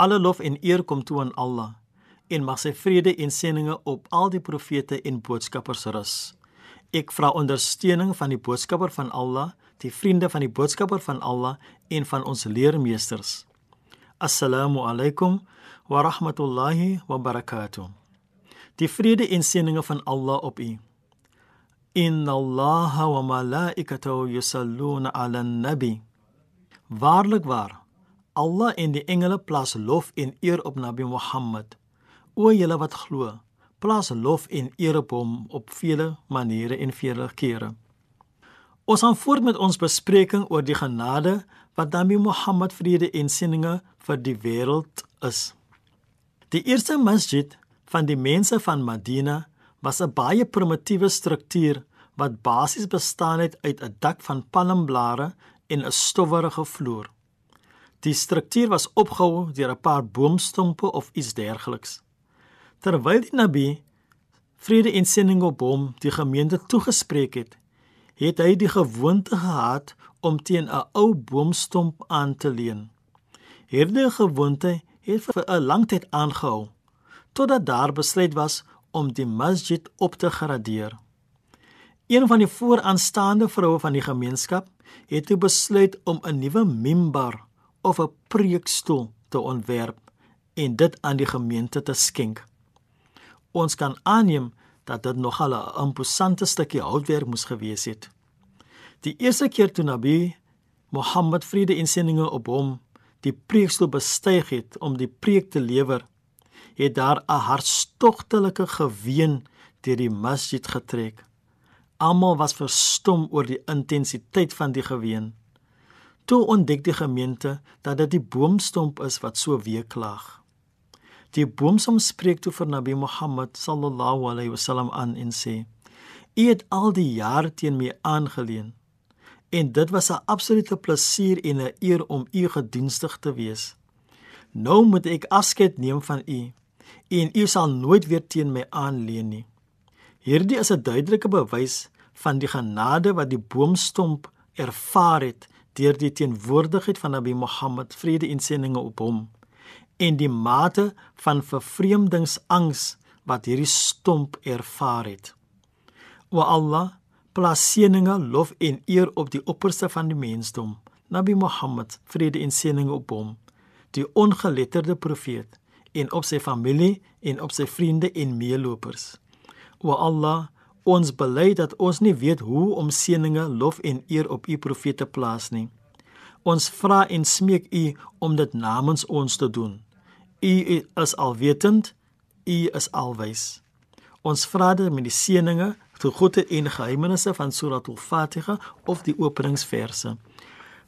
Alle lof en eer kom toe aan Allah en mag sy vrede en seëninge op al die profete en boodskappers rus. Ek vra ondersteuning van die boodskapper van Allah, die vriende van die boodskapper van Allah en van ons leermeesters. Assalamu alaykum wa rahmatullahi wa barakatuh. Die vrede en seëninge van Allah op u. Inna Allaha wa malaikatahu yusalluna 'alan nabi. Waarlik waar, Allah en die engele plaas lof en eer op Nabi Muhammad. O julle wat glo, plaas lof en eer op hom op vele maniere en vele kere. Ons gaan voort met ons bespreking oor die genade wat Nabi Muhammad vrede en seëninge vir die wêreld is. Die eerste masjid van die mense van Madina was 'n baie primitiewe struktuur wat basies bestaan het uit 'n dak van palmblare en 'n stowwerige vloer. Die struktuur was opgehou deur 'n paar boomstompe of iets dergeliks. Terwyl die Nabi vrede en seëning op hom die gemeente toegespreek het, het hy die gewoonte gehad om teen 'n ou boomstomp aan te leun. Hierdie gewoonte het vir 'n lang tyd aangehou totdat daar besluit was om die masjid op te gradeer. Een van die vooraanstaande vroue van die gemeenskap het toe besluit om 'n nuwe mimbar of 'n preekstoel te ontwerp en dit aan die gemeente te skenk. Ons kan aanneem dat dit nogal 'n imposante stukkie houtwerk moes gewees het. Die eerste keer toe Nabi Mohammed vrede en seëninge op hom die preekstoel bestyg het om die preek te lewer, het daar 'n hartstogtelike geween deur die masjid getrek. Almal was verstom oor die intensiteit van die geween. Toe ontdek die gemeente dat dit die boomstomp is wat so weeklaag. Die boomstomp spreek toe vir Nabi Muhammad sallallahu alaihi wasallam aan en sê: "U het al die jare teen my aangeleen en dit was 'n absolute plesier en 'n eer om u gedienstig te wees. Nou moet ek afskeid neem van u en u sal nooit weer teen my aanleen nie." Hierdie is 'n duidelike bewys van die genade wat die boomstomp ervaar het deur die teenwoordigheid van Nabi Muhammad vrede en seëninge op hom en die mate van vervreemdingsangs wat hierdie stomp ervaar het. O Allah, plaas seëninge, lof en eer op die opperste van die mensdom, Nabi Muhammad vrede en seëninge op hom, die ongeletterde profeet en op sy familie en op sy vriende en meelopers. O Allah, ons bely dat ons nie weet hoe om seëninge, lof en eer op u profete te plaas nie. Ons vra en smeek u om dit namens ons te doen. U is alwetend, u is alwys. Ons vra dit met die seëninge, die goeie en geheimenisse van Surah Al-Fatiha of die openingsverse.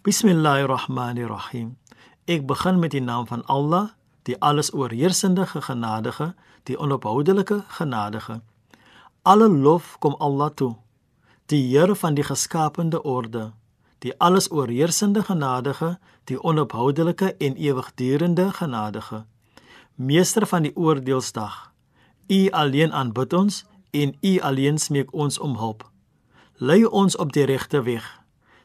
Bismillahirrahmanirrahim. Ek begin met die naam van Allah, die alles oorheersende genadige, die onophoudelike genadige. Alle lof kom Allah toe, die Here van die geskapende orde, die alles oorheersende genadige, die onophoudelike en ewigdurende genadige, meester van die oordeelsdag. U alleen aanbid ons en u alleen smeek ons om hulp. Lei ons op die regte weg,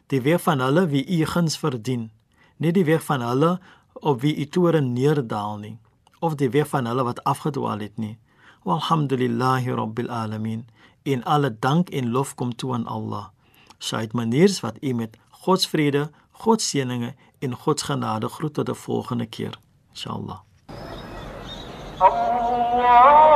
die weg van hulle wie u guns verdien, nie die weg van hulle op wie u toren neerdaal nie, of die weg van hulle wat afgedwaal het nie. Walhamdulillahi rabbil alamin. En alle dank en lof kom toe aan Allah. Saidmaniers wat u met God se vrede, God se seëninge en God se genade groet tot 'n volgende keer. Inshallah. Allah